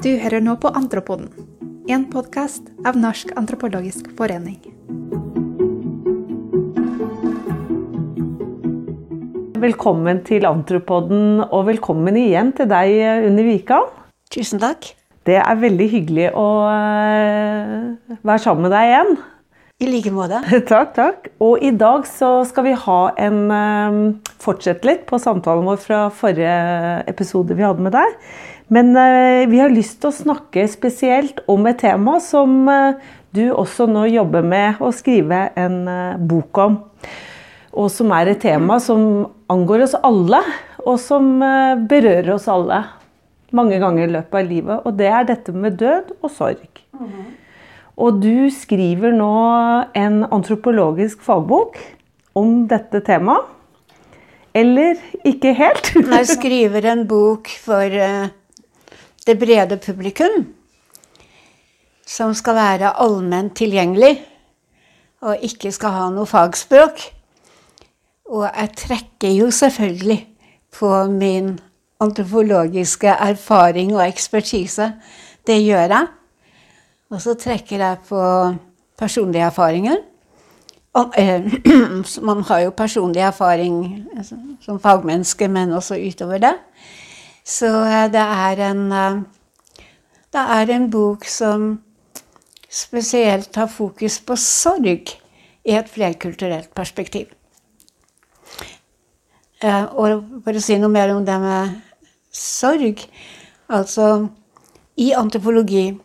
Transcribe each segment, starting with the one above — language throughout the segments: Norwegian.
Du hører nå på Antropoden, en podkast av Norsk antropologisk forening. Velkommen til Antropoden, og velkommen igjen til deg, Unni Wikan. Tusen takk. Det er veldig hyggelig å eh, være sammen med deg igjen. I like måte. Takk, takk. Og i dag så skal vi ha en eh, Fortsette litt på samtalen vår fra forrige episode vi hadde med deg. Men eh, vi har lyst til å snakke spesielt om et tema som du også nå jobber med å skrive en bok om. Og som er et tema som angår oss alle, og som berører oss alle mange ganger i løpet av livet. Og det er dette med død og sorg. Og du skriver nå en antropologisk fagbok om dette temaet. Eller ikke helt? Jeg skriver en bok for det brede publikum. Som skal være allment tilgjengelig, og ikke skal ha noe fagspråk. Og jeg trekker jo selvfølgelig på min antropologiske erfaring og ekspertise. Det gjør jeg. Og så trekker jeg på personlige erfaringer. Og, eh, man har jo personlig erfaring altså, som fagmenneske, men også utover det. Så eh, det er en eh, Det er en bok som spesielt har fokus på sorg i et flerkulturelt perspektiv. Eh, og for å si noe mer om det med sorg. Altså, i antropologi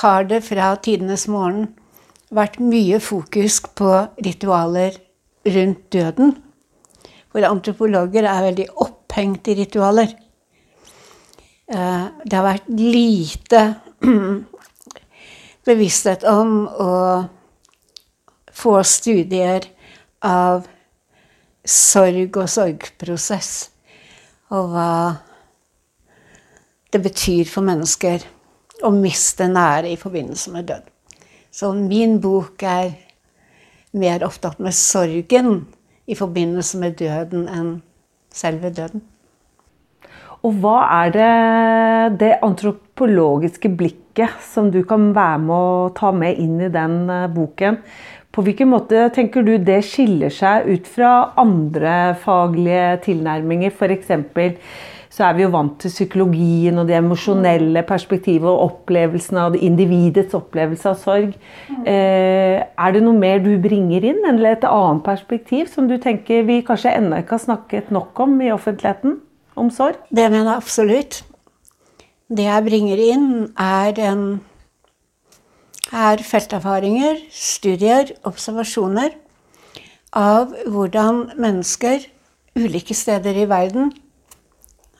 har det fra tidenes morgen vært mye fokus på ritualer rundt døden. For antropologer er veldig opphengt i ritualer. Eh, det har vært lite bevissthet om å få studier av sorg og sorgprosess. Og hva det betyr for mennesker å miste nære i forbindelse med død. Så min bok er mer opptatt med sorgen i forbindelse med døden enn selve døden. Og hva er det, det antropologiske blikket som du kan være med å ta med inn i den eh, boken? På hvilken måte tenker du det skiller seg ut fra andre faglige tilnærminger, f.eks så er vi jo vant til psykologien og det emosjonelle perspektivet og opplevelsen av individets opplevelse av sorg. Eh, er det noe mer du bringer inn, eller et annet perspektiv som du tenker vi kanskje ennå ikke har snakket nok om i offentligheten? Om sorg? Det mener jeg absolutt. Det jeg bringer inn, er, en, er felterfaringer, studier, observasjoner av hvordan mennesker ulike steder i verden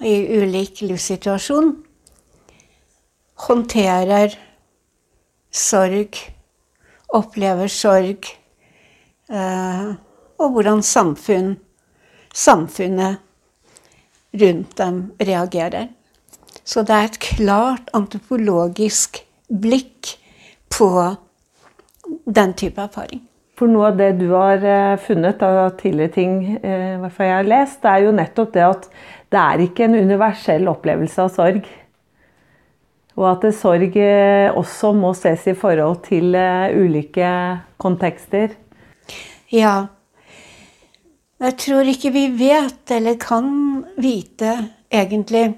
i ulik livssituasjon håndterer sorg, opplever sorg, eh, og hvordan samfunn, samfunnet rundt dem reagerer. Så det er et klart antropologisk blikk på den type erfaring. For noe av det du har eh, funnet av tidligere ting eh, hvert fall jeg har lest, det er jo nettopp det at det er ikke en universell opplevelse av sorg. Og at sorg eh, også må ses i forhold til ulike kontekster. Ja. Jeg tror ikke vi vet, eller kan vite, egentlig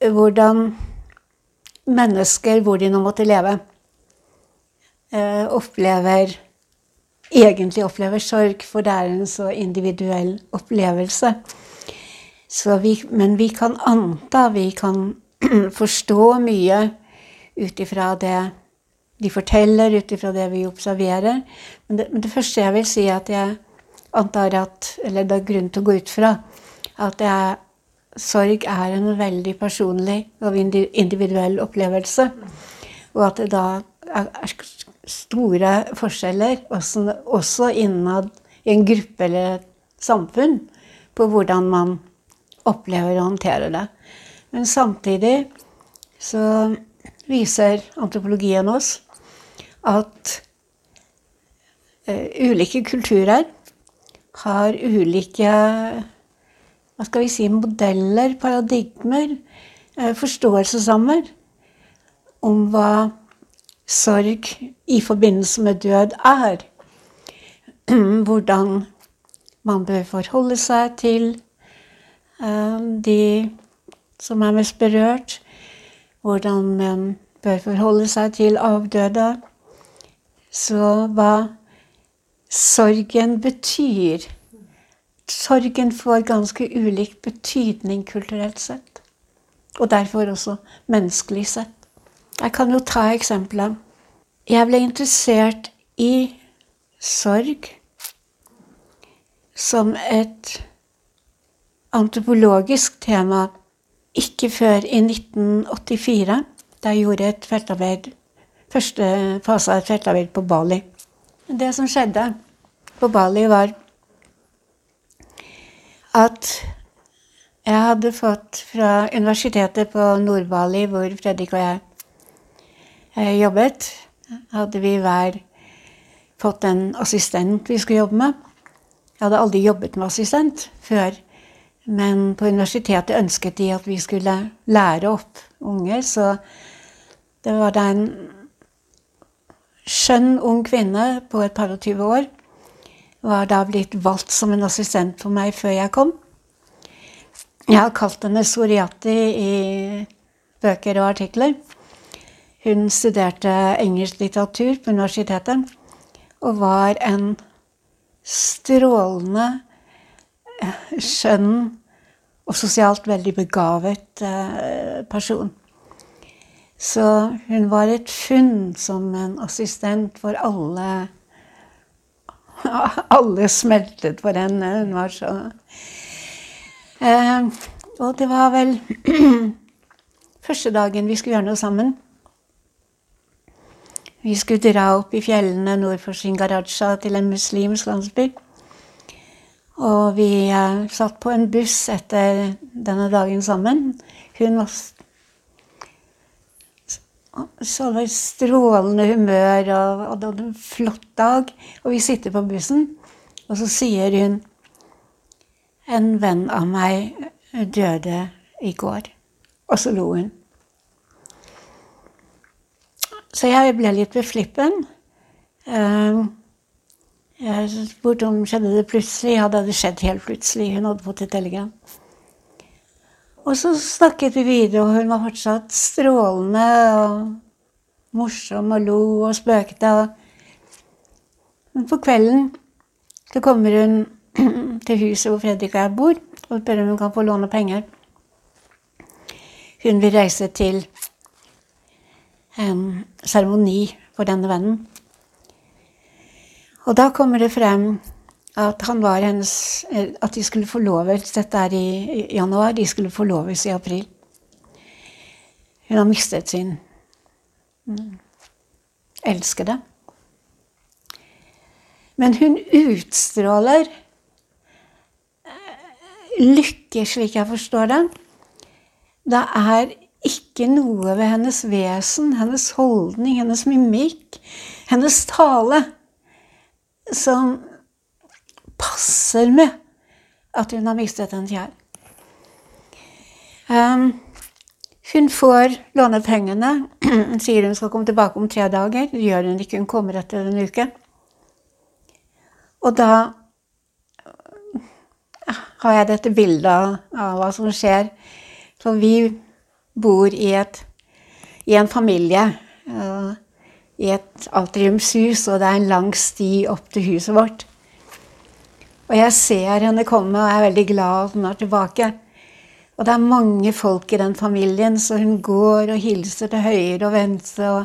hvordan mennesker, hvor de nå måtte leve, eh, opplever egentlig opplever sorg, for det er en så individuell opplevelse. Vi, men vi kan anta, vi kan forstå mye ut ifra det de forteller, ut ifra det vi observerer. Men det, men det, første jeg vil si, at jeg antar at Eller det er grunn til å gå ut fra at er, sorg er en veldig personlig og individuell opplevelse. Og at det da er store forskjeller, også, innad i en gruppe eller et samfunn, på hvordan man opplever og håndterer det. Men samtidig så viser antropologien oss at uh, ulike kulturer har ulike hva skal vi si, modeller, paradigmer, eh, forståelse sammen om hva sorg i forbindelse med død er. Hvordan man bør forholde seg til eh, de som er mest berørt. Hvordan man bør forholde seg til avdøde. Så hva sorgen betyr Sorgen får ganske ulik betydning kulturelt sett. Og derfor også menneskelig sett. Jeg kan jo ta eksempelet. Jeg ble interessert i sorg som et antropologisk tema ikke før i 1984, da jeg gjorde et feltarbeid, første fase av et feltarbeid på Bali. Det som skjedde på Bali, var at jeg hadde fått fra universitetet på Nord-Bali, hvor Fredrik og jeg eh, jobbet, hadde vi hver fått en assistent vi skulle jobbe med. Jeg hadde aldri jobbet med assistent før. Men på universitetet ønsket de at vi skulle lære opp unger, så det var da en skjønn ung kvinne på et par og tyve år var da blitt valgt som en assistent for meg før jeg kom. Jeg har kalt henne Soriati i bøker og artikler. Hun studerte engelsk litteratur på universitetet og var en strålende, skjønn og sosialt veldig begavet eh, person. Så hun var et funn som en assistent for alle alle smeltet for henne. Hun var så eh, Og det var vel første dagen vi skulle gjøre noe sammen. Vi skulle dra opp i fjellene nord for Singaraja til en muslimsk landsby. Og vi eh, satt på en buss etter denne dagen sammen. Hun var så var strålende humør og, hadde hadde en flott dag. Og vi sitter på bussen, og så sier hun En venn av meg døde i går. Og så lo hun. Så jeg ble litt beflippen. flippen. jeg spurte om skjedde det plutselig. Ja, det hadde skjedd helt plutselig. Hun hadde fått et telegram. Og så snakket vi videre, og hun var fortsatt strålende og morsom og lo og spøkte. Men på kvelden så kommer hun til huset hvor Fredrik og jeg bor, og spør om hun kan få låne penger. Hun vil reise til en seremoni for denne vennen. Og da kommer det frem at han var hennes At de skulle forloves Dette er i, januar. De skulle forloves i april. Hun har mistet sin mm, elskede. Men hun utstråler eh, lykke, slik jeg forstår det. Det er ikke noe ved hennes vesen, hennes holdning, hennes mimikk, hennes tale som passer med at hun har mistet en fjær. Um, hun får låne pengene, sier hun skal komme tilbake om tre dager. Det gjør hun ikke, hun kommer etter en uke. Og da har jeg dette bildet av hva som skjer. For vi bor i, et, i en familie. Uh, I et atriumshus, og det er en lang sti opp til huset vårt. Og jeg ser henne komme og er veldig glad at hun er tilbake. Og det er mange folk i den familien, så hun går og hilser til høyre og venstre og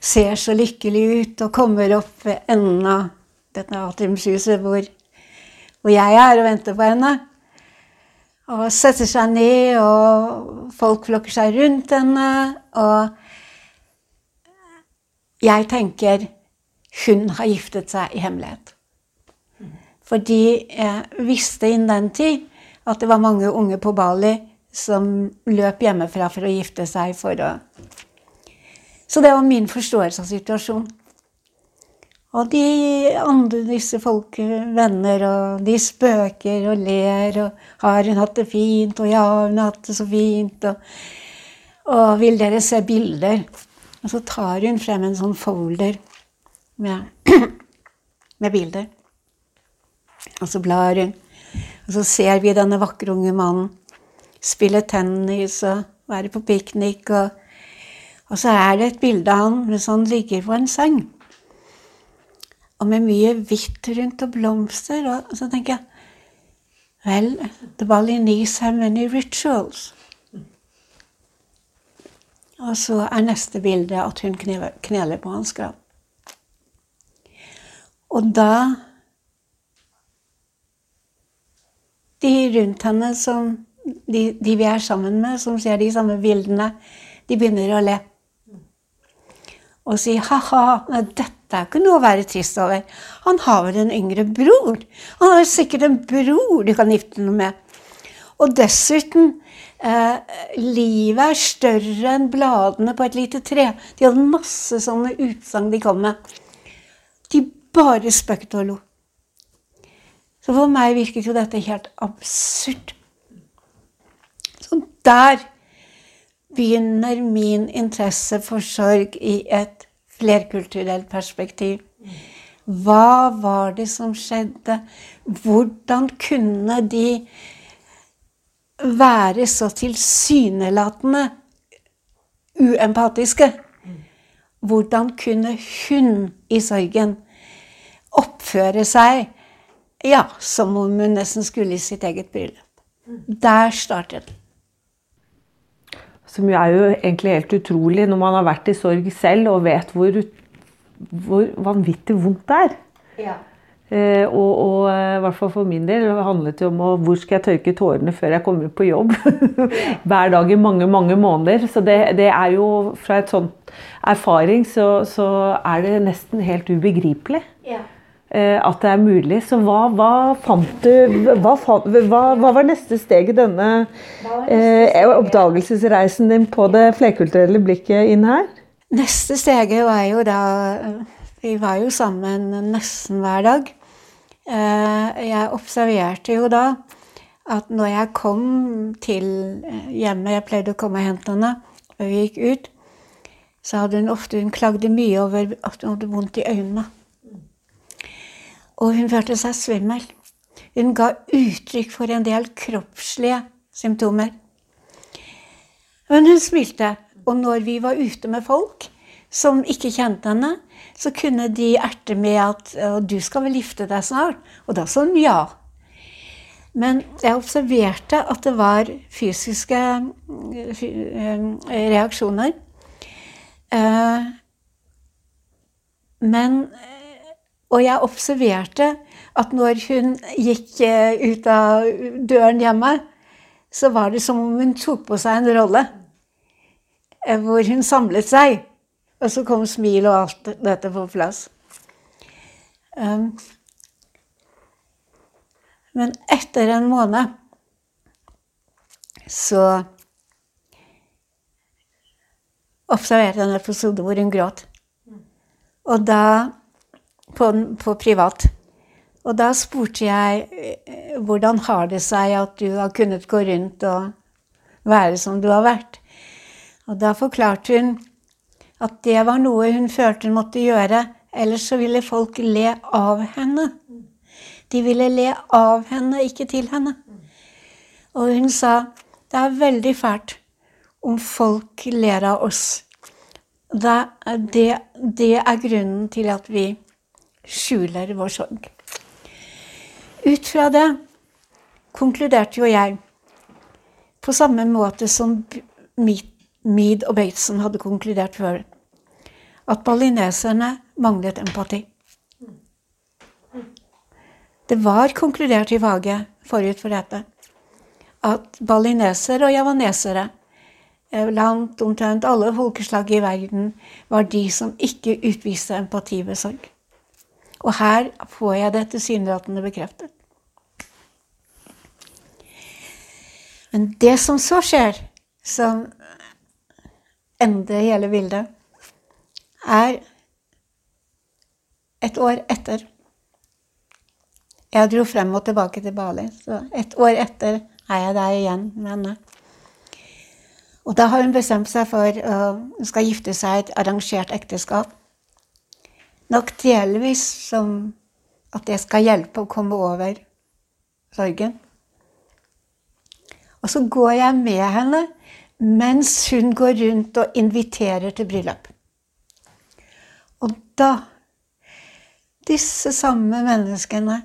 ser så lykkelig ut og kommer opp ved enden av dette atriumshuset hvor, hvor jeg er og venter på henne. Og setter seg ned, og folk flokker seg rundt henne. Og jeg tenker hun har giftet seg i hemmelighet. Fordi jeg visste innen den tid at det var mange unge på Bali som løp hjemmefra for å gifte seg for å Så det var min forståelse av situasjonen. Og de andre, disse folk, venner, og de spøker og ler og 'Har hun hatt det fint?' og 'Ja, hun har hatt det så fint', og Og vil dere se bilder? Og så tar hun frem en sånn folder med, med bilder. Og så blar hun. Og så ser vi denne vakre unge mannen spille tennis og være på piknik. Og, og, så er det et bilde av han mens han ligger på en seng. Og med mye hvitt rundt og blomster. Og, så tenker jeg Vel, the Balinese have many rituals. Og så er neste bilde at hun kneler på hans grav. Og da De rundt henne, som, de, de, vi er sammen med, som ser de samme bildene, de begynner å le. Og si ha-ha, dette er ikke noe å være trist over. Han har vel en yngre bror. Han har sikkert en bror du kan gifte noe med. Og dessuten Eh, livet er større enn bladene på et lite tre. De hadde masse sånne utsagn de kom med. De bare spøkte og lo. Så for meg virket jo dette helt absurd. Så der begynner min interesse for sorg i et flerkulturelt perspektiv. Hva var det som skjedde? Hvordan kunne de være så tilsynelatende uempatiske. Hvordan kunne hun i sorgen oppføre seg ja, som om hun nesten skulle i sitt eget bryllup? Der startet det. Som jo er jo egentlig helt utrolig når man har vært i sorg selv og vet hvor, hvor vanvittig vondt det er. Ja. Eh, og, og, eh, i hvert fall for min del handlet det om å, hvor skal jeg tørke tårene før jeg kommer på jobb. Hver dag i mange mange måneder. Så det, det er jo fra et sånn erfaring så, så, er det nesten helt ubegripelig. Ja. Eh, at det er mulig. Så hva, hva fant du hva, hva, hva, var neste steg i denne eh, oppdagelsesreisen din på det flerkulturelle blikket inn her? Neste steget var jo da Vi var jo sammen nesten hver dag. Eh, jeg observerte jo da at når jeg kom til eh, hjemmet Jeg pleide å komme og hente henne, og vi gikk ut, så hadde hun ofte Hun klagde mye over at hun hadde vondt i øynene. Og hun følte seg svimmel. Hun ga uttrykk for en del kroppslige symptomer. Men hun smilte. Og når vi var ute med folk som ikke kjente henne, så kunne de erte med at 'du skal vel gifte deg snart'? Og da sa hun ja. Men jeg observerte at det var fysiske eh, reaksjoner. Eh, men Og jeg observerte at når hun gikk eh, ut av døren hjemme, så var det som om hun tok på seg en rolle. Hvor hun samlet seg. Og så kom smil og alt dette på plass. Um, men etter en måned så observerte jeg en episode hvor hun gråt. Og da på, på, privat. Og da spurte jeg eh, hvordan har det seg at du har kunnet gå rundt og være som du har vært. Og da forklarte hun at det var noe hun følte hun måtte gjøre, ellers så ville folk le av henne. De ville le av henne, ikke til henne. Og hun sa det er veldig fælt om folk ler av oss. Det, det, det er grunnen til at vi skjuler vår sorg. Ut fra det konkluderte jo jeg, på samme måte som Mead og Bateson hadde konkludert før, at balineserne manglet empati. Det var konkludert i faget forut for dette at balinesere og javanesere blant omtrent alle folkeslag i verden var de som ikke utviste empati ved sorg. Og her får jeg det tilsynelatende bekreftet. Men det som så skjer, som endrer hele bildet, er et år etter. Jeg dro frem og tilbake til Bali, så et år etter er jeg der igjen med henne. Og da har hun bestemt seg for å skal gifte seg i et arrangert ekteskap. Nok delvis som at det skal hjelpe å komme over sorgen. Og så går jeg med henne mens hun går rundt og inviterer til bryllup. Og da Disse samme menneskene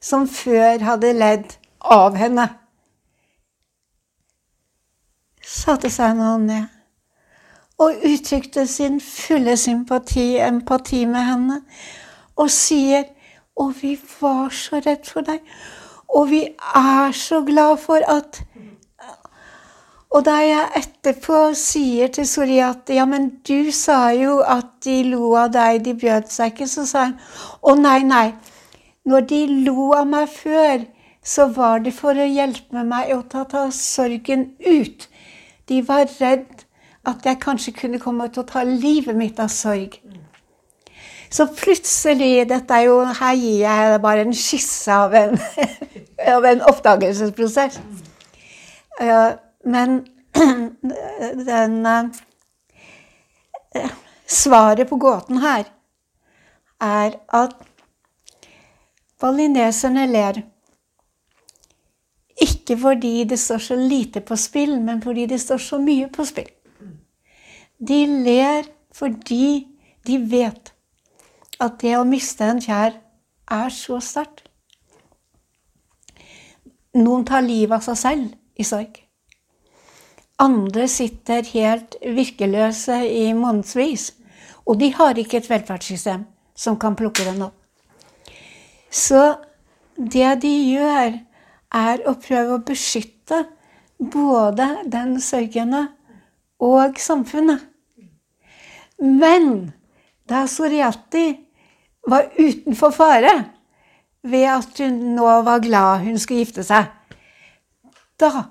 som før hadde ledd av henne, satte seg nå ned og uttrykte sin fulle sympati, empati med henne, og sier Og vi var så redd for deg, og vi er så glad for at og da jeg etterpå sier til Soriat ja, men du sa jo at de lo av deg, de bjød seg ikke, så sa hun å nei, nei. Når de lo av meg før, så var det for å hjelpe meg å ta, ta sorgen ut. De var redd at jeg kanskje kunne komme til å ta livet mitt av sorg. Så plutselig dette er jo, Her gir jeg bare en skisse av en, av en oppdagelsesprosess. Men den uh, Svaret på gåten her er at balineserne ler. Ikke fordi det står så lite på spill, men fordi det står så mye på spill. De ler fordi de vet at det å miste en kjær er så sterkt. Noen tar livet av seg selv i sorg. Andre sitter helt virkeløse i månedsvis. Og de har ikke et velferdssystem som kan plukke dem opp. Så det de gjør, er å prøve å beskytte både den sørgende og samfunnet. Men da Soriati var utenfor fare ved at hun nå var glad hun skulle gifte seg, da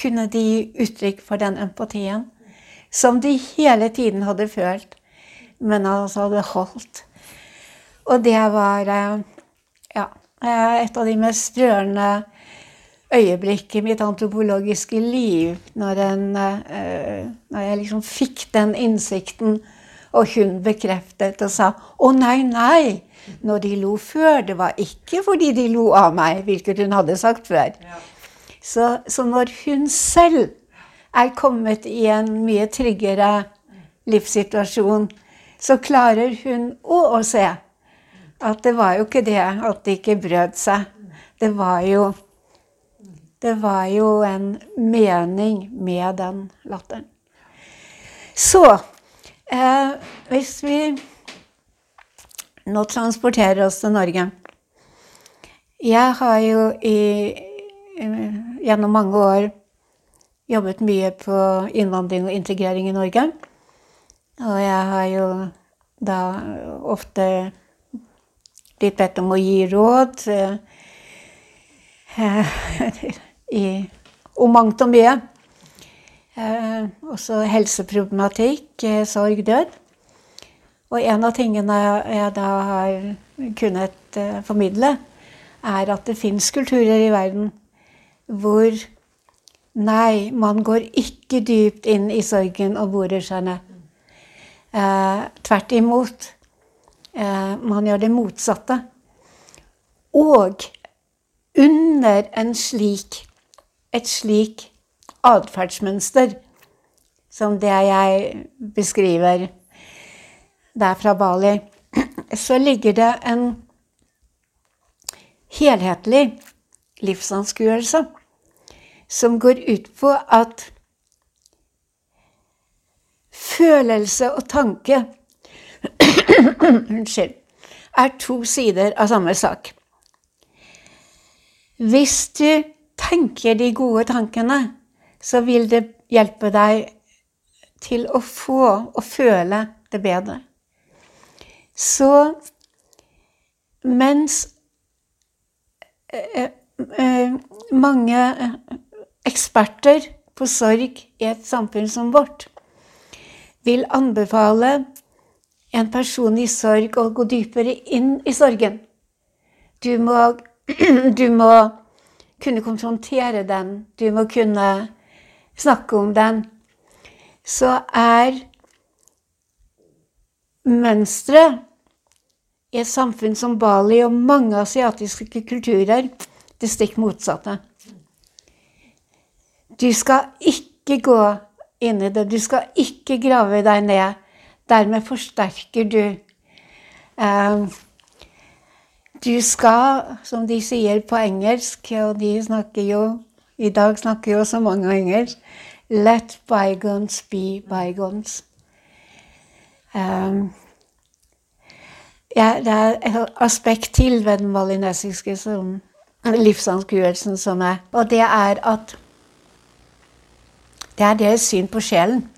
kunne de gi uttrykk for den empatien som de hele tiden hadde følt, men altså hadde holdt. Og det var eh, ja, et av de mest rørende øyeblikk i mitt antropologiske liv, når, en, eh, når jeg liksom fikk den innsikten, og hun bekreftet og sa 'Å, nei, nei'. Når de lo før, det var ikke fordi de lo av meg, hvilket hun hadde sagt før. Ja. Så, så, når hun selv er kommet i en mye tryggere livssituasjon, så klarer hun òg å se at det var jo ikke det at de ikke brød seg. Det var jo Det var jo en mening med den latteren. Så eh, hvis vi nå transporterer oss til Norge Jeg har jo i gjennom mange år jobbet mye på innvandring og integrering i Norge. Og jeg har jo da ofte blitt bedt om å gi råd eh, i, om mangt og mye. Eh, også helseproblematikk, eh, sorg, død. Og en av tingene jeg da har kunnet eh, formidle, er at det fins kulturer i verden hvor Nei, man går ikke dypt inn i sorgen og borer seg ned. Eh, tvert imot. Eh, man gjør det motsatte. Og under en slik, et slik atferdsmønster som det jeg beskriver der fra Bali, så ligger det en helhetlig livsanskuelse som går ut på at følelse og tanke Unnskyld er to sider av samme sak. Hvis du tenker de gode tankene, så vil det hjelpe deg til å få og føle det bedre. Så mens eh, eh, mange eksperter på sorg i et samfunn som vårt vil anbefale en person i sorg å gå dypere inn i sorgen. Du må, du må kunne konfrontere den. Du må kunne snakke om den. så er mønsteret i et samfunn som Bali og mange asiatiske kulturer det stikk motsatte. Du skal ikke gå inn i det. Du skal ikke grave deg ned. Dermed forsterker du eh, Du skal, som de sier på engelsk, og de snakker jo I dag snakker jo så mange engelsk Let bygones be bygones. Um, ja, det er et aspekt til ved den balinesiske livsanskuelsen som er Og det er at det er deres syn på sjelen.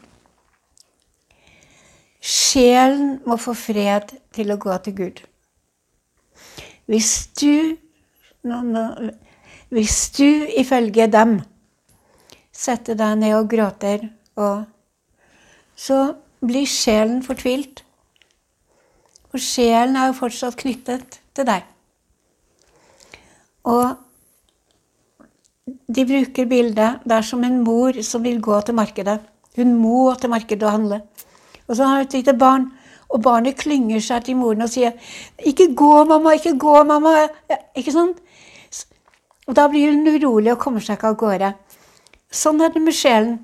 Sjelen må få fred til å gå til Gud. Hvis du, hvis du ifølge dem setter deg ned og gråter, og, så blir sjelen fortvilt. For sjelen er jo fortsatt knyttet til deg. Og de bruker bildet Det er som en mor som vil gå til markedet. Hun må til markedet og handle. Og så har hun et lite barn, og barnet klynger seg til moren og sier 'Ikke gå, mamma! Ikke gå, mamma!' Ikke sånn? Og da blir hun urolig og kommer seg ikke av gårde. Sånn er det med sjelen.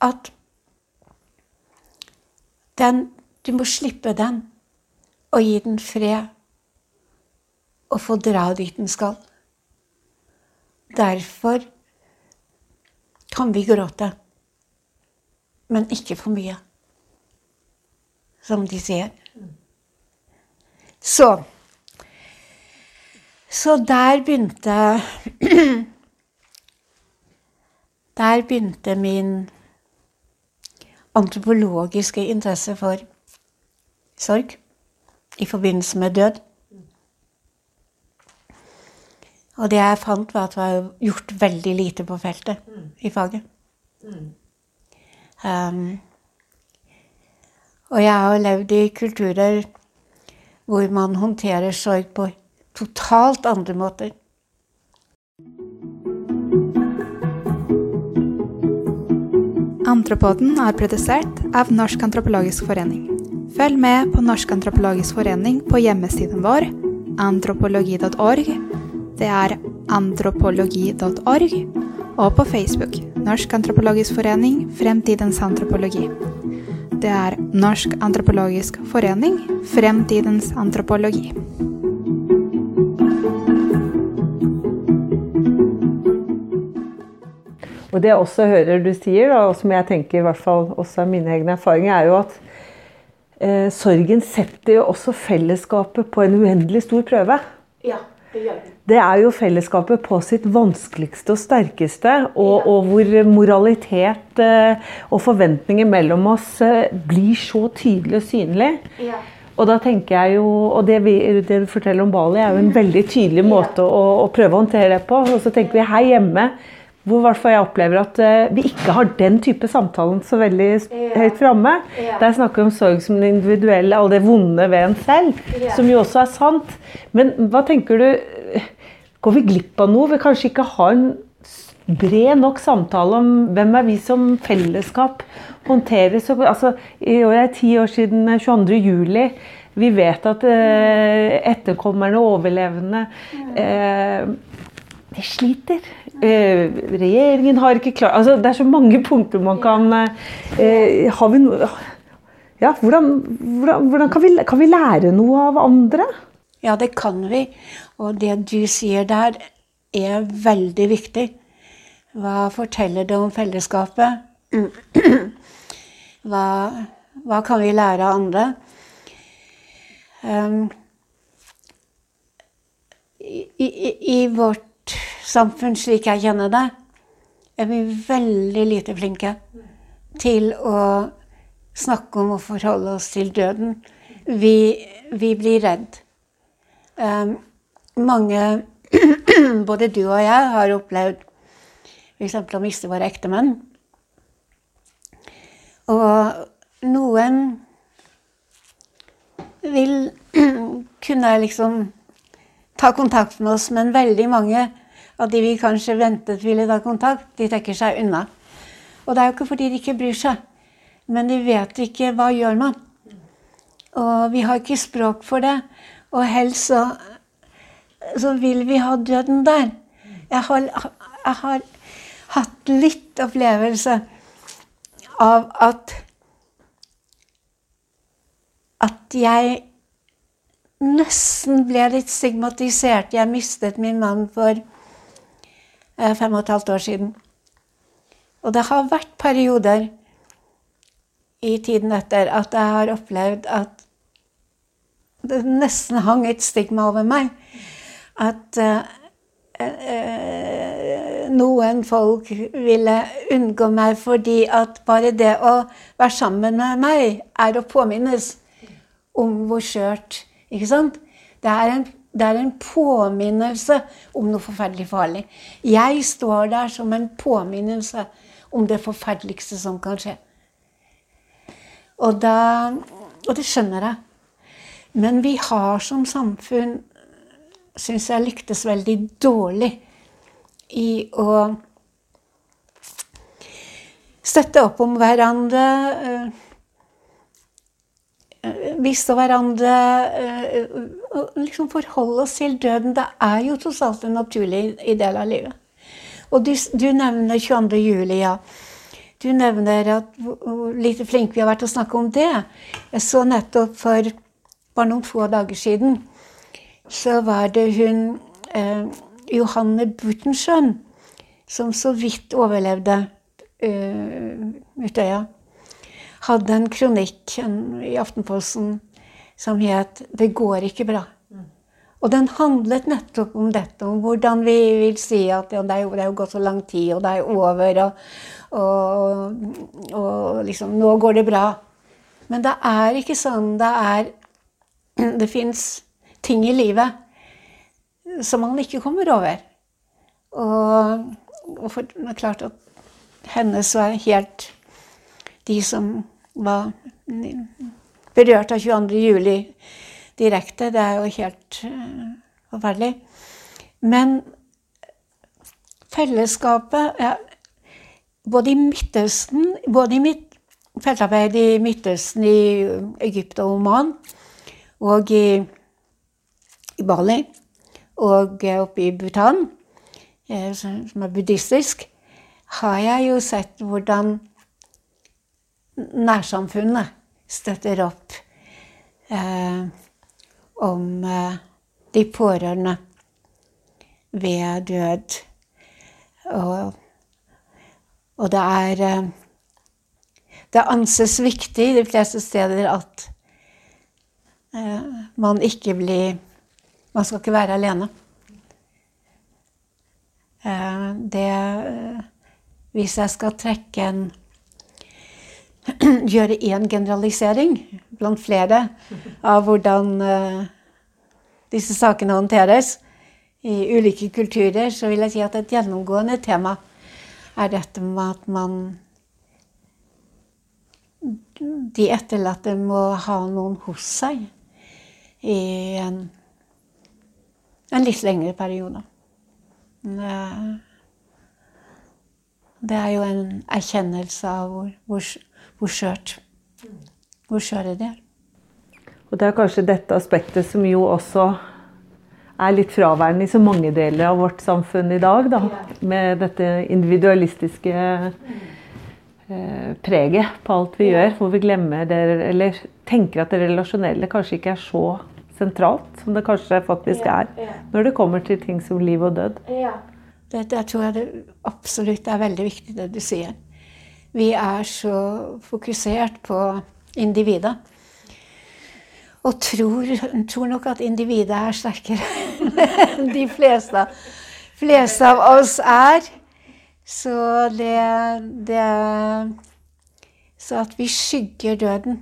At den Du må slippe den og gi den fred. Og få dra dit den skal. Derfor kan vi gråte. Men ikke for mye, som de sier. Så Så der begynte Der begynte min antropologiske interesse for sorg i forbindelse med død. Og det jeg fant, var at det var gjort veldig lite på feltet i faget. Um, og jeg har levd i kulturer hvor man håndterer sorg på totalt andre måter. Antropoden er produsert av Norsk antropologisk forening. Følg med på Norsk antropologisk forening på hjemmesiden vår antropologi.org det er antropologi.org, og på Facebook Norsk antropologisk forening Fremtidens antropologi. Det er Norsk antropologisk forening Fremtidens antropologi. Og det jeg også hører du sier, og som jeg tenker i hvert fall også er mine egne erfaringer, er jo at eh, sorgen setter jo også fellesskapet på en uendelig stor prøve. Ja, det gjør det det er jo fellesskapet på sitt vanskeligste og sterkeste. Og, og hvor moralitet eh, og forventninger mellom oss eh, blir så tydelig og synlig. Ja. Og da tenker jeg jo, og det, vi, det, du forteller om Bali, er jo en veldig tydelig måte å, å prøve å håndtere det på. Og så tenker vi her hjemme hvor hvert jeg opplever at uh, vi ikke har den type samtalen så veldig ja. høyt framme. Ja. Der snakker vi om sorg som det individuelle, all det vonde ved en selv, ja. som jo også er sant. Men hva tenker du Går vi glipp av noe? Vi kanskje ikke har en bred nok samtale om hvem er vi som fellesskap håndterer så, altså, I år er det ti år siden 22. Eh, juli. Vi vet at eh, etterkommerne og overlevende eh, de sliter. Eh, regjeringen har ikke klart altså, Det er så mange punkter man kan eh, Har vi noe ja, hvordan, hvordan, hvordan kan, vi, kan vi lære noe av andre? Ja, det kan vi. Og det du sier der, er veldig viktig. Hva forteller det om fellesskapet? Hva, hva kan vi lære av andre? Um, i, i, I vårt samfunn, slik jeg kjenner det, er vi veldig lite flinke til å snakke om å forholde oss til døden. Vi, vi blir redd. Um, mange, både du og jeg, har opplevd f.eks. å miste våre ektemenn. Og noen vil kunne liksom ta kontakt med oss, men veldig mange av de vi kanskje ventet ville ta kontakt, de trekker seg unna. Og det er jo ikke fordi de ikke bryr seg, Men de vet ikke hva gjør man. Og vi har ikke språk for det. Og helst så, så vil vi ha døden der. Jeg har, jeg har hatt litt opplevelse av at At jeg nesten ble litt stigmatisert. Jeg mistet min mann for eh, fem og et halvt år siden. Og det har vært perioder i tiden etter at jeg har opplevd at det nesten hang et stigma over meg. At uh, uh, noen folk ville unngå meg fordi at bare det å være sammen med meg er å påminnes om hvor skjørt Ikke sant? Det er en det er en påminnelse om noe forferdelig farlig. Jeg står der som en påminnelse om det forferdeligste som kan skje. Og, da, og det skjønner jeg. Men vi har som samfunn, syns jeg, lyktes veldig dårlig i å støtte opp om hverandre. Bistå hverandre. og liksom Forholde oss til døden. Det er jo tross alt en naturlig del av livet. Og du, du nevner 22. juli, ja. Du nevner at hvor lite flinke vi har vært til å snakke om det. Jeg så nettopp for bare noen få dager siden så var det hun eh, Johanne Butenschøn som så vidt overlevde eh, Utøya. Hadde en kronikk i Aftenposten som het 'Det går ikke bra'. Og den handlet nettopp om dette, om hvordan vi vil si at ja, det, er jo, det, er jo, gått så lang tid, og det er over, og, og, og liksom Nå går det bra. Men det er ikke sånn. Det er Det fins ting i livet som man ikke kommer over. Og, og for, det er klart at hennes var helt De som var berørt av 22. juli direkte, det er jo helt uh, forferdelig. Men fellesskapet ja, Både i Midtøsten, både i mitt feltarbeid i Midtøsten, i Egypt og Oman, og i, i Bali, og oppe i Bhutan, eh, som er buddhistisk, har jeg jo sett hvordan nærsamfunnet støtter opp eh, om eh, de pårørende ved død. Og, og det er eh, Det anses viktig de fleste steder at eh, man ikke blir Man skal ikke være alene. Eh, det Hvis jeg skal trekke en gjøre én generalisering blant flere av hvordan uh, disse sakene håndteres i ulike kulturer, så vil jeg si at et gjennomgående tema er dette med at man De etterlatte må ha noen hos seg i en, en litt lengre periode. Det er jo en erkjennelse av hvor, hvor hvor skjørt hvor skjøre det er. Og det er kanskje dette aspektet som jo også er litt fraværende i så mange deler av vårt samfunn i dag. Da, med dette individualistiske eh, preget på alt vi gjør. Hvor vi glemmer det, eller tenker at det relasjonelle kanskje ikke er så sentralt som det kanskje faktisk er. Når det kommer til ting som liv og død. Det, det tror jeg det absolutt er veldig viktig, det du sier. Vi er så fokusert på individet. Og tror, tror nok at individet er sterkere enn de fleste, fleste, av oss er. Så det, det Så at vi skygger døden,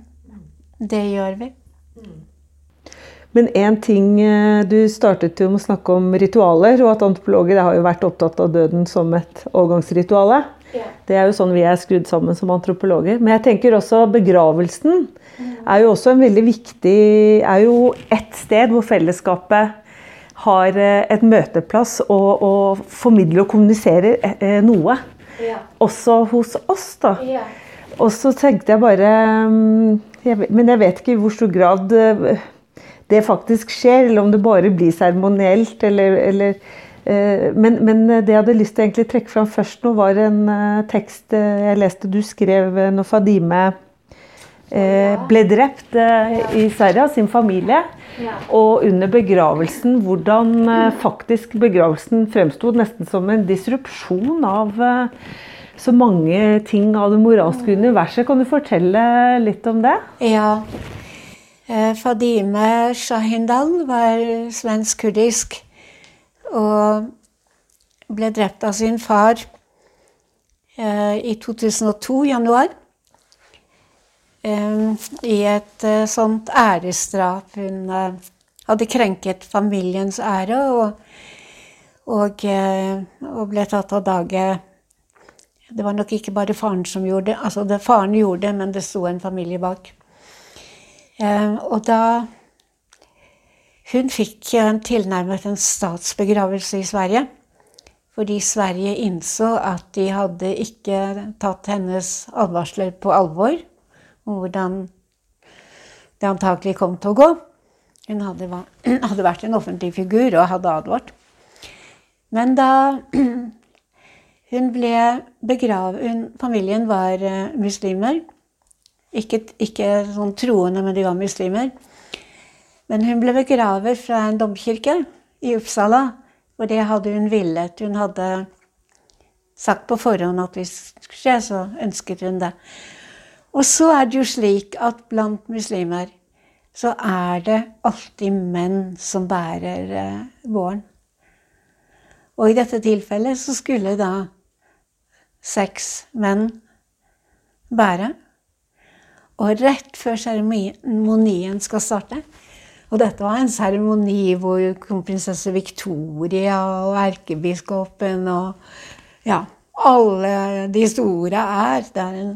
det gjør vi. Men én ting eh, Du startet jo med å snakke om ritualer, og at antropologer har jo vært opptatt av døden som et overgangsrituale. Det er jo sånn vi er skrudd sammen som antropologer. Men jeg tenker også begravelsen er jo også en veldig viktig Er jo et sted hvor fellesskapet har eh, et møteplass og, og formidler og kommuniserer eh, noe. Ja. Også hos oss, da. Ja. Og så tenkte jeg bare mm, jeg, Men jeg vet ikke i hvor stor grad eh, det faktisk skjer, eller om det bare blir seremonielt, eller, eller eh, men, men, det jeg hadde lyst til å trekke fram først nå, var en uh, tekst jeg leste du skrev når Fadime ble drept i Sverige av sin familie. Og under begravelsen, hvordan faktisk begravelsen fremsto nesten som en disrupsjon av så mange ting av det moralske universet. Kan du fortelle litt om det? Ja. Eh, Fadime Shahindal var svensk-kurdisk og ble drept av sin far eh, i 2002, januar. Eh, I et sånt æresdrap. Hun hadde krenket familiens ære og, og, og ble tatt av dage det var nok ikke bare faren som gjorde det. Altså, det faren gjorde det, men det sto en familie bak. Eh, og da Hun fikk en tilnærmet en statsbegravelse i Sverige. Fordi Sverige innså at de hadde ikke tatt hennes advarsler på alvor om hvordan det antakelig kom til å gå. Hun hadde, hadde vært en offentlig figur og hadde advart. Men da Hun ble begravet Familien var uh, muslimer. Ikke, ikke, sånn troende, men de var muslimer. Men hun ble begravet fra en domkirke i Uppsala, og det hadde hun villet. Hun hadde sagt på forhånd at hvis det skulle skje, så ønsket hun det. Og så er det jo slik at blant muslimer så er det alltid menn som bærer eh, våren. Og i dette tilfellet så skulle da seks menn bære. Og rett før seremonien skal starte Og dette var en seremoni hvor kronprinsesse Victoria og erkebiskopen og ja, alle de store er. Det er en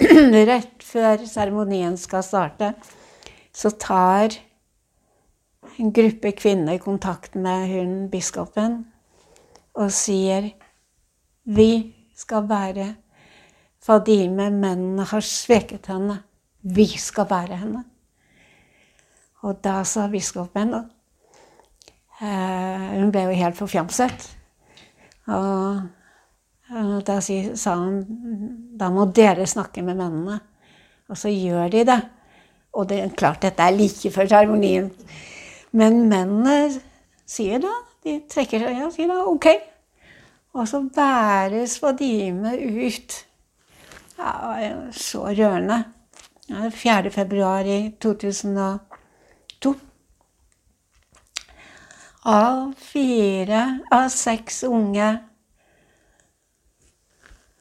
Rett før seremonien skal starte, så tar en gruppe kvinner kontakt med hun biskopen og sier Vi skal være Fadime, mennene har sveket henne. Vi skal bære henne. Og da sa biskopen uh, Hun ble jo helt forfjamset. Og, uh, da sa hun da må dere snakke med mennene. Og så gjør de det. Og det er klart, dette er like før seremonien. Men mennene sier da De trekker seg og sier da OK. Og så bæres Fadime ut. Ja, så rørende. Ja, 4. februar i 2002. Av fire av seks unge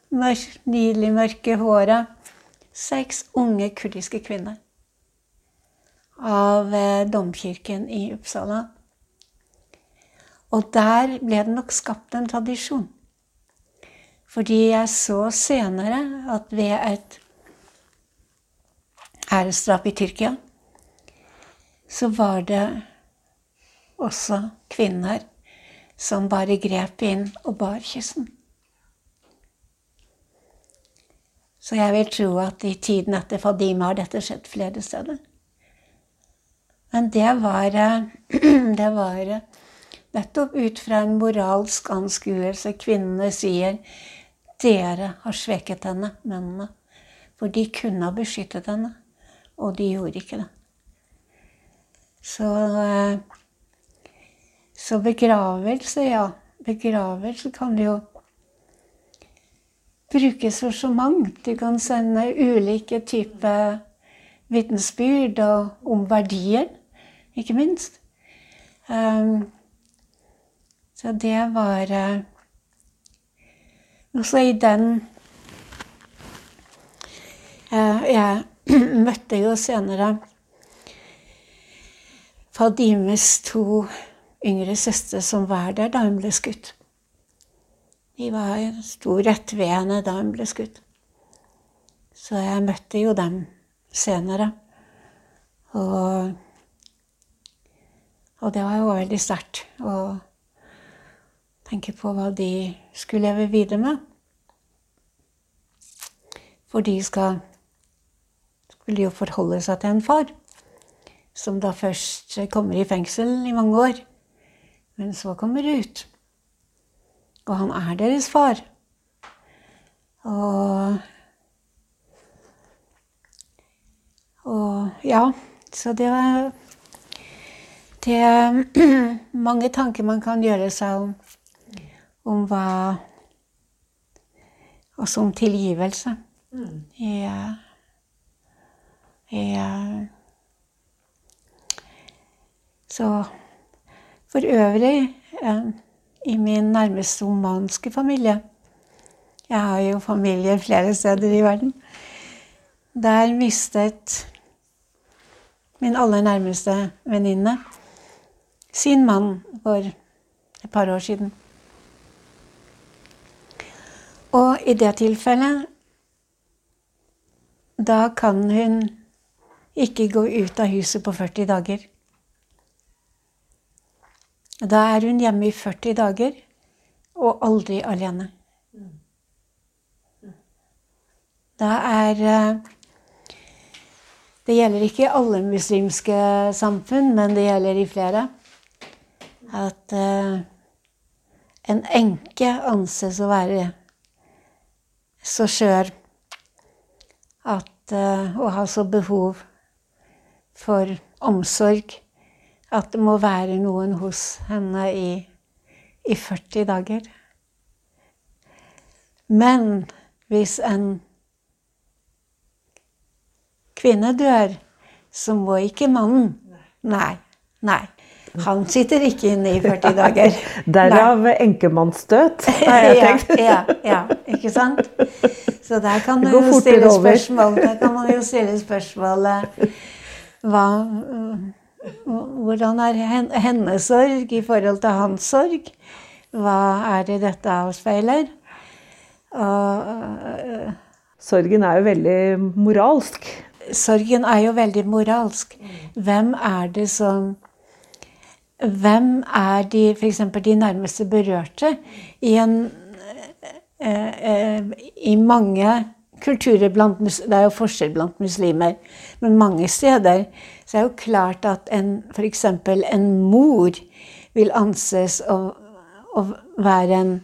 nydelig mørke håret Seks unge kurdiske kvinner av eh, domkirken i Uppsala. Og der ble det nok skapt en tradisjon. Fordi jeg så senere at ved et æresdrap i Tyrkia, så var det også kvinner som bare grep inn og bar kyssen. Så jeg vil tro at i tiden etter Fadime har dette skjedd flere steder. Men det var, det var Nettopp ut fra en moralsk anskuelse. Kvinnene sier 'Dere har sveket henne, mennene'. For de kunne ha beskyttet henne, og de gjorde ikke det. Så, eh, så begravelse, ja. Begravelse kan jo brukes for så mangt. Du kan sende ulike typer vitensbyrd om verdier, ikke minst. Um, så det var uh, Også i den uh, Jeg møtte jo senere Fadimes to yngre søster som var der da hun ble skutt. De var, sto rett ved henne da hun ble skutt. Så jeg møtte jo dem senere. Og, og det var jo veldig sterkt. å tenke på hva de skulle leve videre med. For de skal skulle jo forholde seg til en far som da først kommer i fengsel i mange år, men så kommer ut. Og han er deres far. Og Og ja, så det var Det er mange tanker man kan gjøre seg om, om hva Også om tilgivelse. Mm. Ja. Ja. Så for øvrig i min nærmeste omanske familie Jeg har jo familie flere steder i verden. Der mistet min aller nærmeste venninne sin mann for et par år siden. Og i det tilfellet Da kan hun ikke gå ut av huset på 40 dager. Da er hun hjemme i 40 dager og aldri alene. Da er eh, Det gjelder ikke i alle muslimske samfunn, men det gjelder i flere. At uh, en enke anses å være så skjør at, og ha så behov for omsorg at det må være noen hos henne i, i 40 dager. Men hvis en kvinne dør, så må ikke mannen Nei. Nei. Han sitter ikke inne i 40 dager. Derav enkemannsstøt, har jeg tenkt. ja, ja, ja, ikke sant? Så der kan man jo stille spørsmål, der kan man jo stille spørsmålet hva hvordan er hennes sorg i forhold til hans sorg? Hva er det dette avspeiler? Og, uh, sorgen er jo veldig moralsk. Sorgen er jo veldig moralsk. Hvem er det som Hvem er de, f.eks. de nærmeste berørte i en uh, uh, I mange kulturer blant Det er jo forskjell blant muslimer, men mange steder så er det jo klart at f.eks. en mor vil anses å, å, være en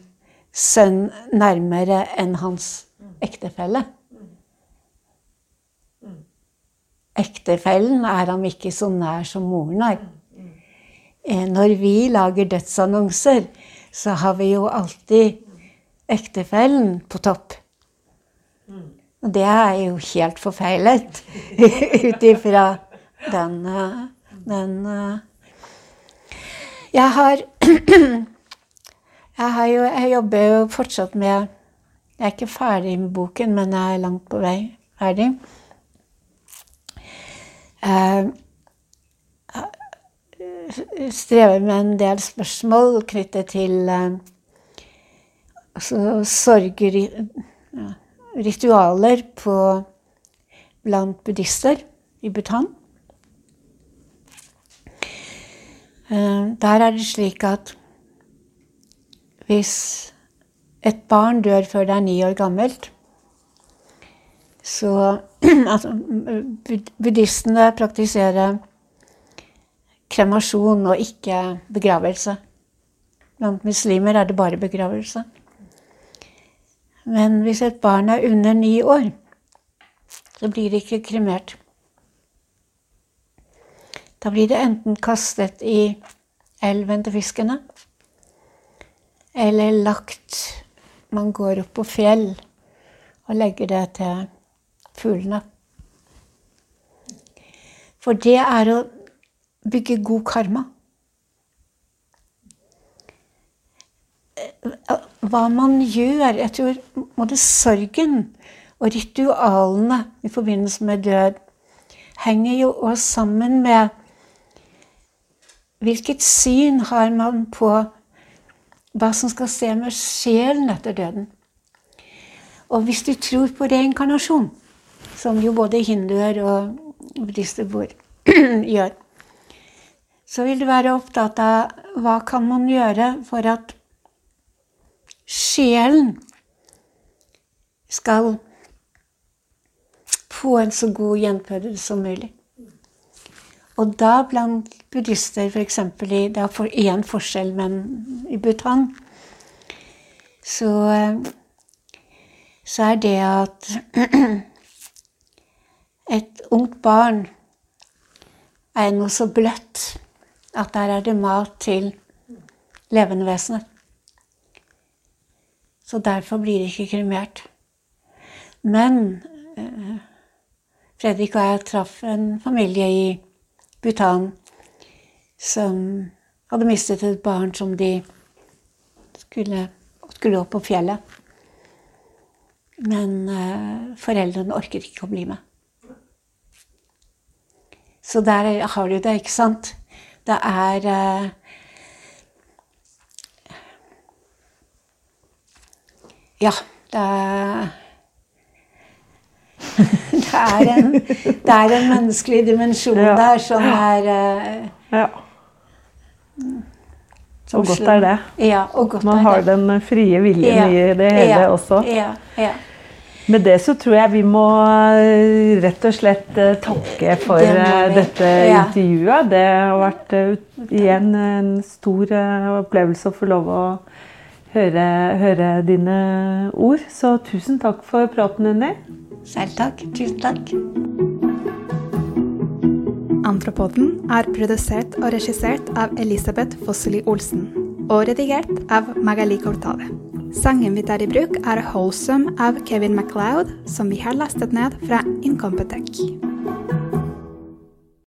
sønn nærmere enn hans ektefelle. Ektefellen er ham ikke så nær som moren er. Eh, når vi lager dødsannonser, så har vi jo alltid ektefellen på topp. Og det er jo helt forfeilet ut ifra den, den Jeg har jeg, har jo, jeg jobber jo fortsatt med Jeg er ikke ferdig med boken, men jeg er langt på vei ferdig. Jeg strever med en del spørsmål knyttet til altså, sorger ritualer på, blant buddhister i Bhutan. Eh, der er det slik at hvis et barn dør før det er ni år gammelt, så altså, Buddhistene praktiserer kremasjon og ikke begravelse. Blant muslimer er det bare begravelse. Men hvis et barn er under ni år, så blir det ikke kremert. Da blir det enten kastet i elven til fiskene, eller lagt Man går opp på fjell og legger det til fuglene. For det er å bygge god karma. hva man gjør Jeg tror både sorgen og ritualene i forbindelse med død henger jo også sammen med hvilket syn har man på hva som skal skje med sjelen etter døden. Og hvis du tror på reinkarnasjon, som jo både hinduer og buddhister gjør, så vil du være opptatt av hva kan man gjøre for at sjelen skal få en så god gjenfødelse som mulig. Og da blant buddhister, f.eks. Det er for én forskjell, men i Bhutan så, så er det at et ungt barn er noe så bløtt at der er det mat til levende vesener. Så derfor blir det ikke kremert. Men eh, Fredrik og jeg traff en familie i Bhutan som hadde mistet et barn som de skulle, skulle opp på fjellet. Men uh, foreldrene orket ikke å bli med. Så der har du det, ikke sant? Det er uh, Ja, det er er, en, det er en menneskelig dimensjon ja. der som er uh, Ja. Som og godt er det. Ja, og godt Man har den frie viljen ja. i det hele ja. også. Ja, ja. Med det så tror jeg vi må eh, rett og slett eh, takke for det dette intervjuet. Det har vært igjen en stor opplevelse å få lov å høre, høre dine ord. Så tusen takk for praten, Unni. Selv takk. Tusen takk. Antropoden er produsert og regissert av Elisabeth Fosseli Olsen og redigert av Magali Cortale. Sangen vi tar i bruk, er 'Wholesome' av Kevin MacLeod, som vi har lastet ned fra Incompetech.